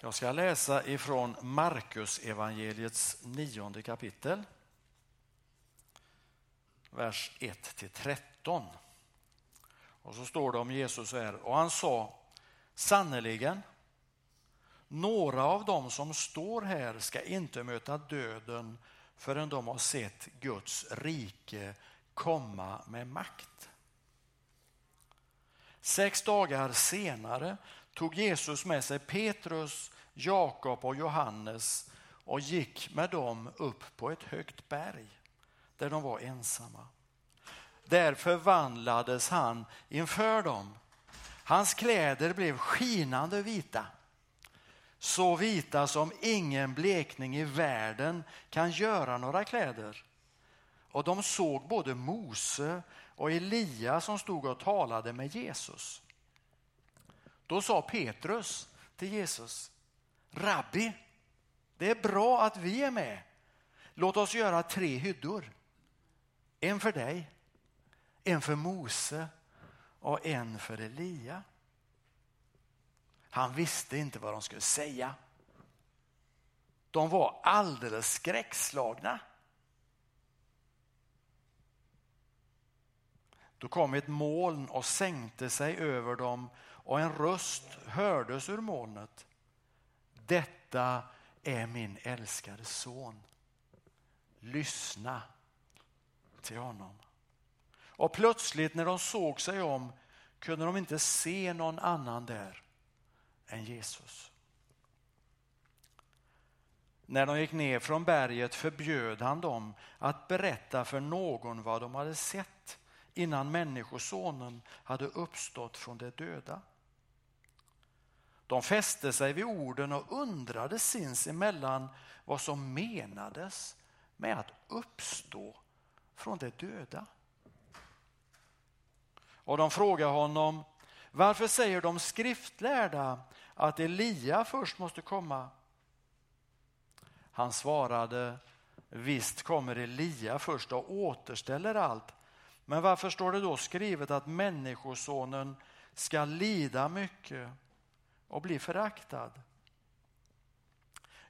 Jag ska läsa ifrån Markus evangeliets nionde kapitel. Vers 1 till 13. Och så står det om Jesus här. Och han sa sannerligen några av dem som står här ska inte möta döden förrän de har sett Guds rike komma med makt. Sex dagar senare tog Jesus med sig Petrus, Jakob och Johannes och gick med dem upp på ett högt berg där de var ensamma. Där förvandlades han inför dem. Hans kläder blev skinande vita. Så vita som ingen blekning i världen kan göra några kläder. Och de såg både Mose och Elia som stod och talade med Jesus. Då sa Petrus till Jesus, Rabbi, det är bra att vi är med. Låt oss göra tre hyddor. En för dig, en för Mose och en för Elia. Han visste inte vad de skulle säga. De var alldeles skräckslagna. Då kom ett moln och sänkte sig över dem och en röst hördes ur molnet. Detta är min älskade son. Lyssna till honom. Och plötsligt när de såg sig om kunde de inte se någon annan där än Jesus. När de gick ner från berget förbjöd han dem att berätta för någon vad de hade sett innan Människosonen hade uppstått från de döda. De fäste sig vid orden och undrade sinsemellan vad som menades med att uppstå från de döda. Och de frågade honom, varför säger de skriftlärda att Elia först måste komma? Han svarade, visst kommer Elia först och återställer allt. Men varför står det då skrivet att Människosonen ska lida mycket och bli föraktad?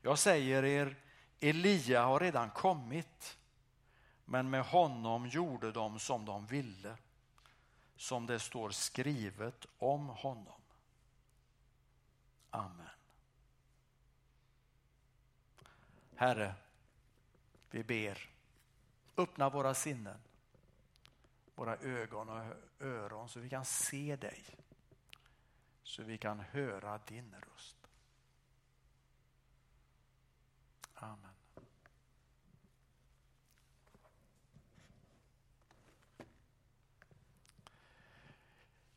Jag säger er, Elia har redan kommit, men med honom gjorde de som de ville, som det står skrivet om honom. Amen. Herre, vi ber, öppna våra sinnen, våra ögon och öron så vi kan se dig, så vi kan höra din röst. Amen.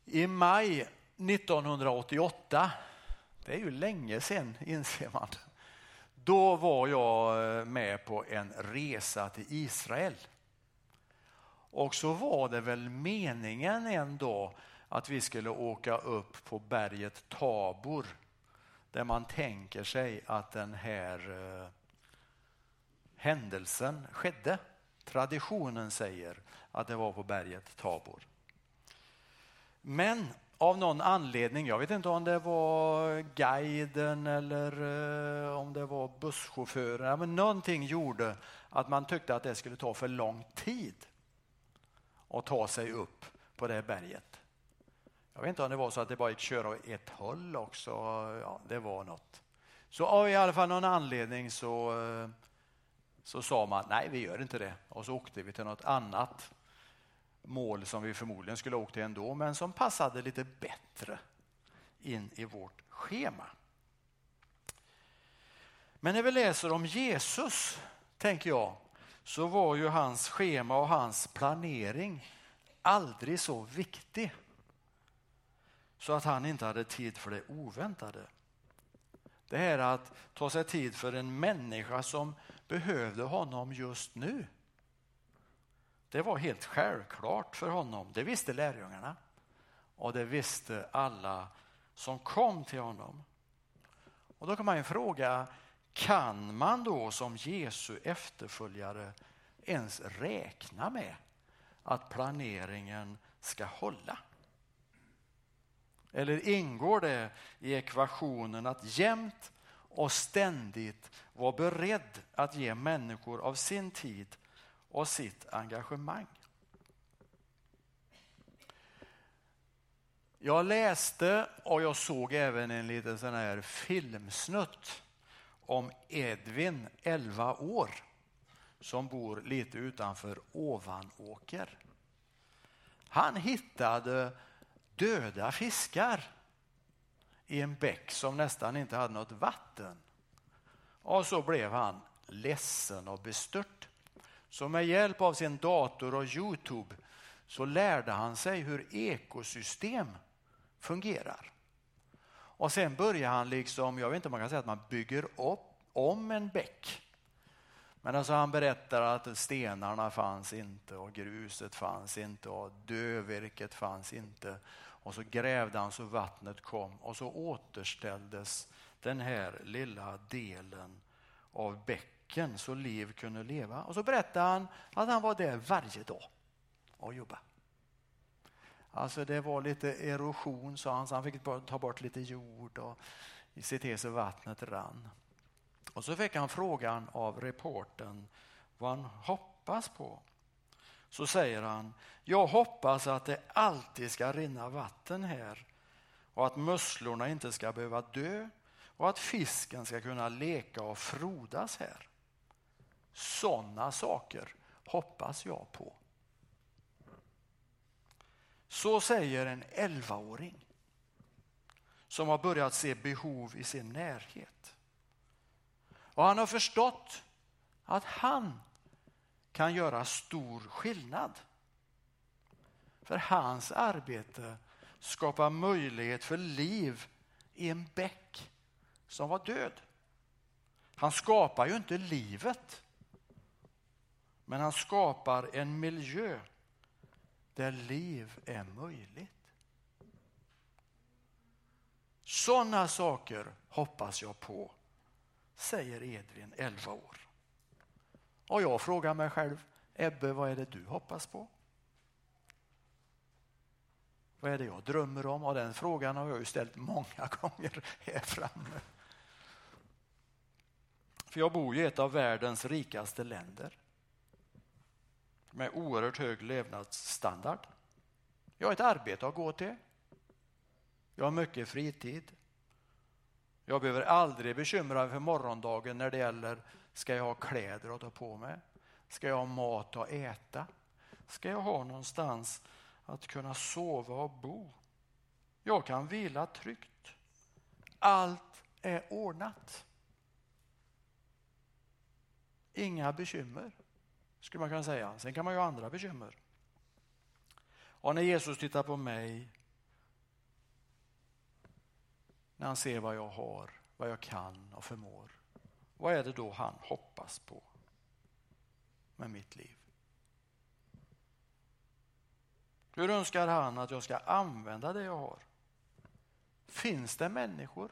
I maj 1988, det är ju länge sedan inser man, då var jag eh, med på en resa till Israel. Och så var det väl meningen en dag att vi skulle åka upp på berget Tabor där man tänker sig att den här eh, händelsen skedde. Traditionen säger att det var på berget Tabor. Men av någon anledning, jag vet inte om det var guiden eller eh, om det var busschauffören, men någonting gjorde att man tyckte att det skulle ta för lång tid att ta sig upp på det berget. Jag vet inte om det var så att det bara gick köra åt ett håll också, ja, det var något. Så av i alla fall någon anledning så, eh, så sa man nej, vi gör inte det och så åkte vi till något annat mål som vi förmodligen skulle ha åkt till ändå, men som passade lite bättre in i vårt schema. Men när vi läser om Jesus, tänker jag, så var ju hans schema och hans planering aldrig så viktig så att han inte hade tid för det oväntade. Det här att ta sig tid för en människa som behövde honom just nu. Det var helt självklart för honom. Det visste lärjungarna och det visste alla som kom till honom. Och då kan man ju fråga, kan man då som Jesu efterföljare ens räkna med att planeringen ska hålla? Eller ingår det i ekvationen att jämt och ständigt vara beredd att ge människor av sin tid och sitt engagemang. Jag läste och jag såg även en liten sån här filmsnutt om Edvin, 11 år, som bor lite utanför Ovanåker. Han hittade döda fiskar i en bäck som nästan inte hade något vatten. Och så blev han ledsen och bestört. Så med hjälp av sin dator och Youtube så lärde han sig hur ekosystem fungerar. Och sen börjar han liksom, jag vet inte om man kan säga att man bygger upp om en bäck. Men alltså han berättar att stenarna fanns inte och gruset fanns inte och dövirket fanns inte. Och så grävde han så vattnet kom och så återställdes den här lilla delen av bäcken så liv kunde leva. Och så berättar han att han var där varje dag och jobbade. Alltså det var lite erosion sa han, så han fick ta bort lite jord och se till så vattnet rann. Och så fick han frågan av reporten vad han hoppas på. Så säger han, jag hoppas att det alltid ska rinna vatten här och att musslorna inte ska behöva dö och att fisken ska kunna leka och frodas här. Sådana saker hoppas jag på. Så säger en 11-åring som har börjat se behov i sin närhet. Och han har förstått att han kan göra stor skillnad. För hans arbete skapar möjlighet för liv i en bäck som var död. Han skapar ju inte livet. Men han skapar en miljö där liv är möjligt. Sådana saker hoppas jag på, säger Edvin, 11 år. Och jag frågar mig själv, Ebbe, vad är det du hoppas på? Vad är det jag drömmer om? Och den frågan har jag ju ställt många gånger här framme. För jag bor ju i ett av världens rikaste länder med oerhört hög levnadsstandard. Jag har ett arbete att gå till. Jag har mycket fritid. Jag behöver aldrig bekymra mig för morgondagen när det gäller ska jag ha kläder att ta på mig? Ska jag ha mat att äta? Ska jag ha någonstans att kunna sova och bo? Jag kan vila tryggt. Allt är ordnat. Inga bekymmer skulle man kunna säga. Sen kan man ju ha andra bekymmer. Och när Jesus tittar på mig, när han ser vad jag har, vad jag kan och förmår, vad är det då han hoppas på med mitt liv? Hur önskar han att jag ska använda det jag har? Finns det människor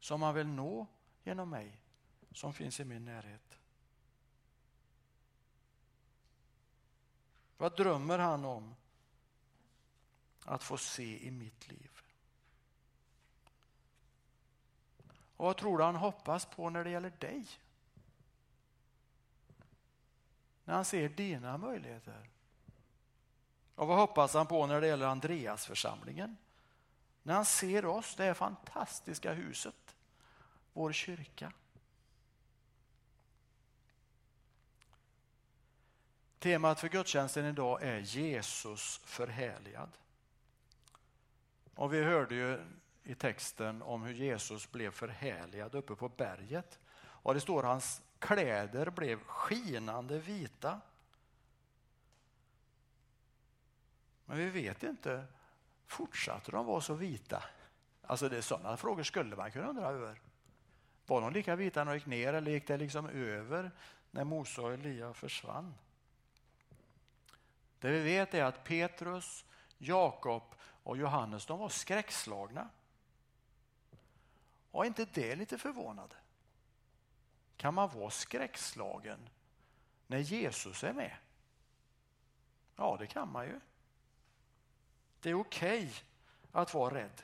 som han vill nå genom mig, som finns i min närhet? Vad drömmer han om att få se i mitt liv? Och vad tror du han hoppas på när det gäller dig? När han ser dina möjligheter. Och vad hoppas han på när det gäller Andreasförsamlingen? När han ser oss, det här fantastiska huset, vår kyrka. Temat för gudstjänsten idag är Jesus förhärligad. Och vi hörde ju i texten om hur Jesus blev förhärligad uppe på berget. Och det står att hans kläder blev skinande vita. Men vi vet inte, fortsatte de vara så vita? Alltså det är sådana frågor skulle man kunna undra över. Var de lika vita när de gick ner eller gick det liksom över när Mose och Elia försvann? Det vi vet är att Petrus, Jakob och Johannes de var skräckslagna. Och är inte det lite förvånande? Kan man vara skräckslagen när Jesus är med? Ja, det kan man ju. Det är okej okay att vara rädd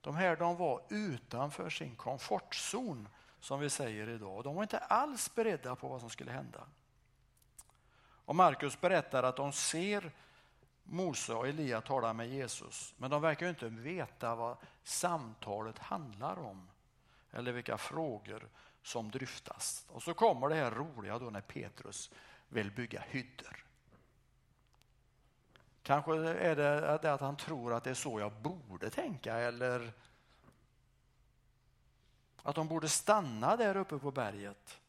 De här de var utanför sin komfortzon som vi säger idag. De var inte alls beredda på vad som skulle hända. Och Markus berättar att de ser Mose och Elia talar med Jesus, men de verkar inte veta vad samtalet handlar om eller vilka frågor som dryftas. Och så kommer det här roliga då när Petrus vill bygga hyddor. Kanske är det att han tror att det är så jag borde tänka eller att de borde stanna där uppe på berget.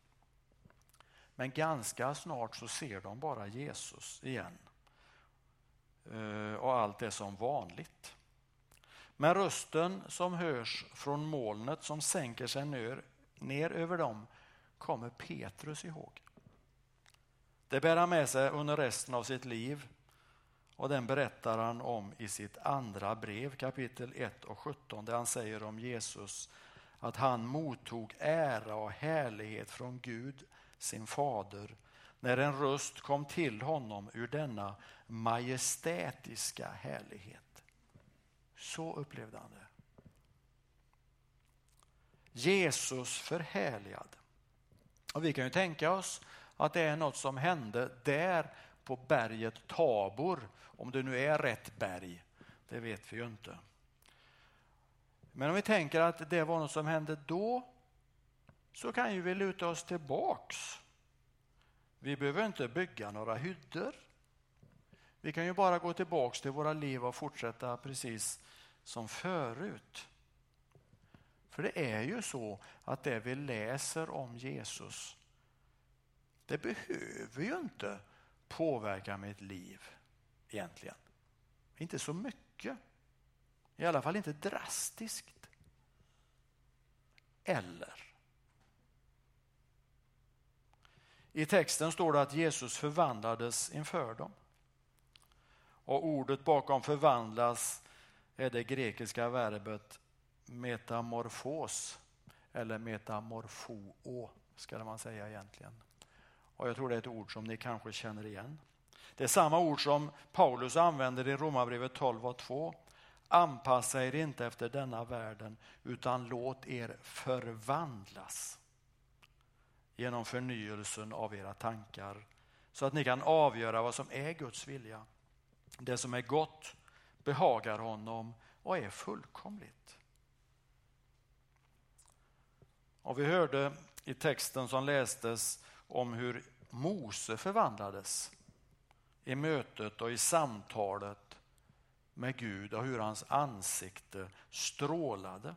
Men ganska snart så ser de bara Jesus igen. Eh, och allt är som vanligt. Men rösten som hörs från molnet som sänker sig ner, ner över dem kommer Petrus ihåg. Det bär han med sig under resten av sitt liv och den berättar han om i sitt andra brev kapitel 1 och 17 där han säger om Jesus att han mottog ära och härlighet från Gud, sin fader, när en röst kom till honom ur denna majestätiska härlighet. Så upplevde han det. Jesus förhärligad. Och vi kan ju tänka oss att det är något som hände där på berget Tabor, om det nu är rätt berg, det vet vi ju inte. Men om vi tänker att det var något som hände då, så kan ju vi luta oss tillbaks. Vi behöver inte bygga några hyddor. Vi kan ju bara gå tillbaks till våra liv och fortsätta precis som förut. För det är ju så att det vi läser om Jesus, det behöver ju inte påverka mitt liv egentligen. Inte så mycket. I alla fall inte drastiskt. Eller? I texten står det att Jesus förvandlades inför dem. Och ordet bakom förvandlas är det grekiska verbet metamorfos eller metamorfoo ska man säga egentligen. Och jag tror det är ett ord som ni kanske känner igen. Det är samma ord som Paulus använder i Romarbrevet 12 och 2. Anpassa er inte efter denna världen utan låt er förvandlas genom förnyelsen av era tankar så att ni kan avgöra vad som är Guds vilja. Det som är gott behagar honom och är fullkomligt. Och vi hörde i texten som lästes om hur Mose förvandlades i mötet och i samtalet med Gud och hur hans ansikte strålade.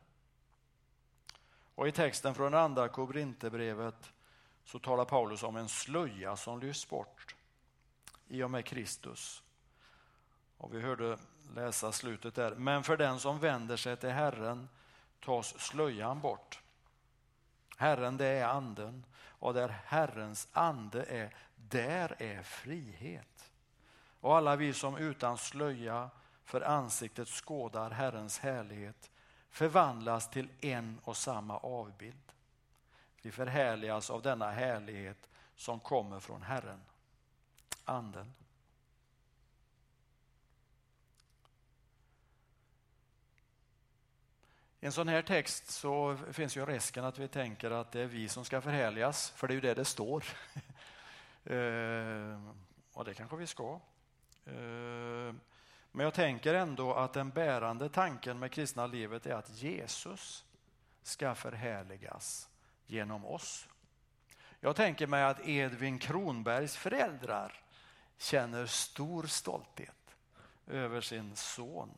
Och I texten från andra Korinthierbrevet så talar Paulus om en slöja som lyfts bort i och med Kristus. Och vi hörde läsa slutet där. Men för den som vänder sig till Herren tas slöjan bort. Herren det är anden och där Herrens ande är, där är frihet. Och alla vi som utan slöja för ansiktet skådar Herrens härlighet förvandlas till en och samma avbild. Vi förhärligas av denna härlighet som kommer från Herren, Anden. I en sån här text så finns ju risken att vi tänker att det är vi som ska förhärligas, för det är ju det det står. Eh, och det kanske vi ska. Eh, men jag tänker ändå att den bärande tanken med kristna livet är att Jesus ska förhärligas genom oss. Jag tänker mig att Edvin Kronbergs föräldrar känner stor stolthet över sin son.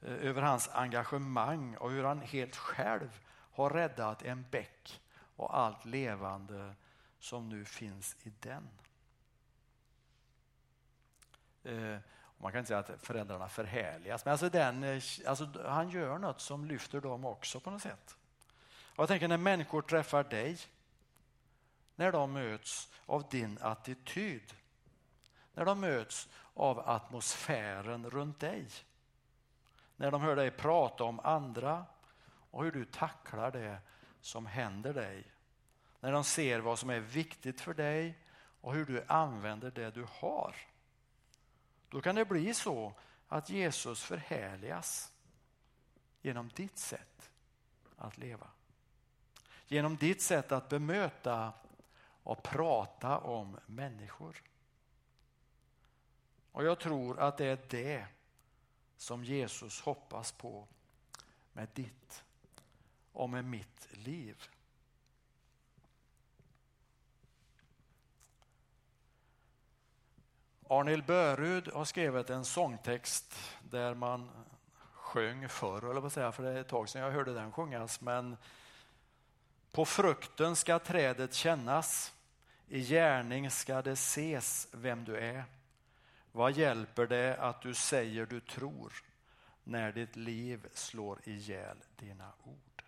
Eh, över hans engagemang och hur han helt själv har räddat en bäck och allt levande som nu finns i den. Eh, man kan inte säga att föräldrarna förhärligas, men alltså den, eh, alltså han gör något som lyfter dem också på något sätt. Och jag tänker när människor träffar dig, när de möts av din attityd, när de möts av atmosfären runt dig, när de hör dig prata om andra och hur du tacklar det som händer dig. När de ser vad som är viktigt för dig och hur du använder det du har. Då kan det bli så att Jesus förhärligas. genom ditt sätt att leva. Genom ditt sätt att bemöta och prata om människor. Och jag tror att det är det som Jesus hoppas på med ditt och med mitt liv. Arnil Börud har skrivit en sångtext där man sjöng förr, eller vad säga, för det är ett tag sedan jag hörde den sjungas, men på frukten ska trädet kännas, i gärning ska det ses vem du är. Vad hjälper det att du säger du tror när ditt liv slår ihjäl dina ord?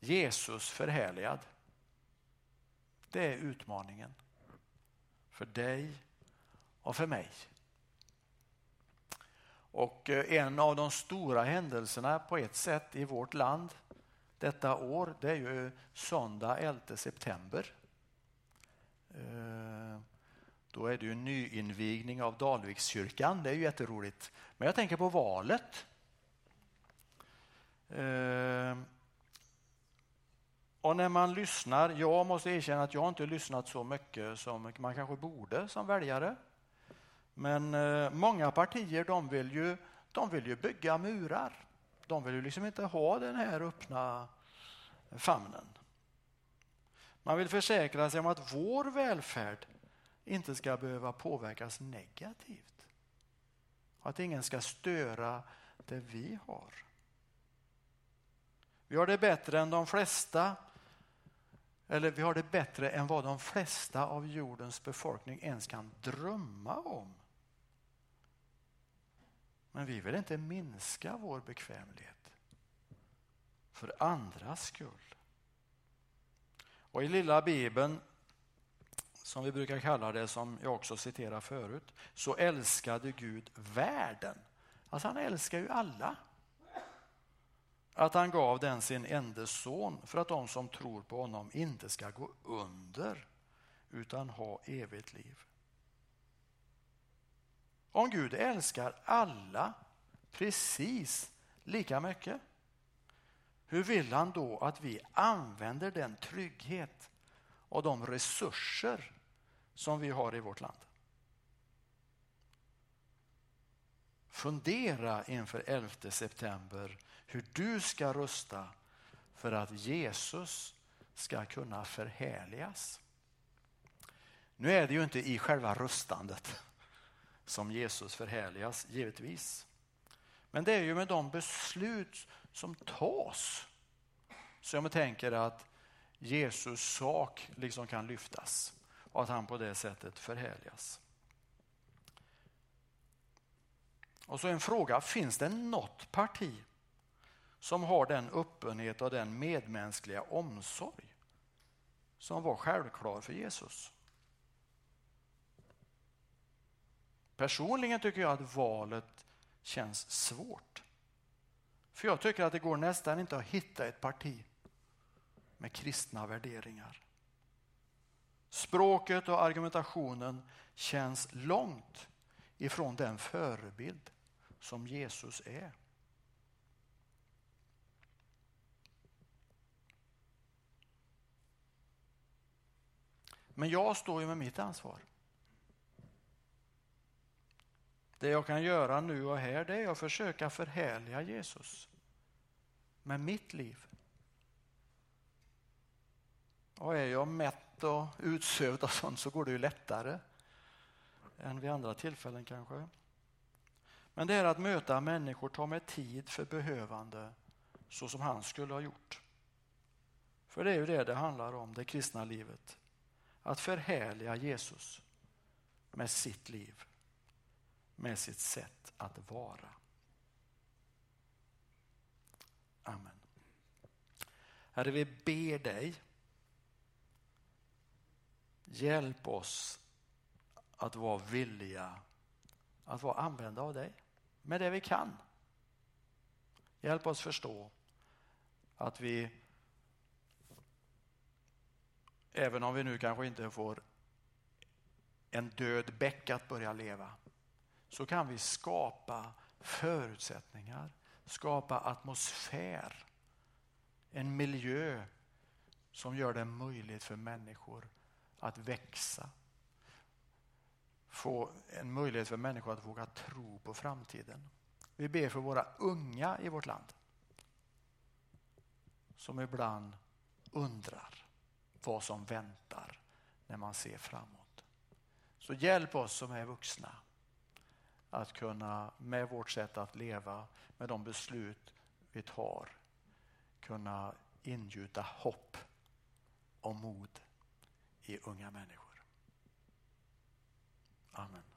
Jesus förhärligad. Det är utmaningen för dig och för mig. Och eh, en av de stora händelserna på ett sätt i vårt land detta år, det är ju eh, söndag 11 september. Eh, då är det ju nyinvigning av Dalvikskyrkan, det är ju jätteroligt. Men jag tänker på valet. Och när man lyssnar, jag måste erkänna att jag inte lyssnat så mycket som man kanske borde som väljare. Men eh, många partier de vill, ju, de vill ju bygga murar. De vill ju liksom inte ha den här öppna famnen. Man vill försäkra sig om att vår välfärd inte ska behöva påverkas negativt. Att ingen ska störa det vi har. Vi har det bättre än de flesta eller vi har det bättre än vad de flesta av jordens befolkning ens kan drömma om. Men vi vill inte minska vår bekvämlighet för andras skull. Och i lilla bibeln, som vi brukar kalla det, som jag också citerar förut, så älskade Gud världen. Alltså han älskar ju alla att han gav den sin enda son för att de som tror på honom inte ska gå under utan ha evigt liv. Om Gud älskar alla precis lika mycket, hur vill han då att vi använder den trygghet och de resurser som vi har i vårt land? Fundera inför 11 september hur du ska rösta för att Jesus ska kunna förhärligas. Nu är det ju inte i själva röstandet som Jesus förhärligas, givetvis. Men det är ju med de beslut som tas som jag tänker att Jesus sak liksom kan lyftas och att han på det sättet förhärligas. Och så en fråga, finns det något parti som har den öppenhet och den medmänskliga omsorg som var självklar för Jesus? Personligen tycker jag att valet känns svårt. För jag tycker att det går nästan inte att hitta ett parti med kristna värderingar. Språket och argumentationen känns långt ifrån den förebild som Jesus är. Men jag står ju med mitt ansvar. Det jag kan göra nu och här det är att försöka förhärliga Jesus med mitt liv. Och är jag mätt och utsövd och sånt så går det ju lättare än vid andra tillfällen kanske. Men det är att möta människor ta med tid för behövande så som han skulle ha gjort. För det är ju det det handlar om, det kristna livet. Att förhärliga Jesus med sitt liv, med sitt sätt att vara. Amen. Herre, vi ber dig, hjälp oss att vara villiga att vara använda av dig med det vi kan. Hjälp oss förstå att vi, även om vi nu kanske inte får en död bäck att börja leva, så kan vi skapa förutsättningar, skapa atmosfär, en miljö som gör det möjligt för människor att växa. Få en möjlighet för människor att våga tro på framtiden. Vi ber för våra unga i vårt land som ibland undrar vad som väntar när man ser framåt. Så hjälp oss som är vuxna att kunna med vårt sätt att leva, med de beslut vi tar, kunna ingjuta hopp och mod i unga människor. Amen.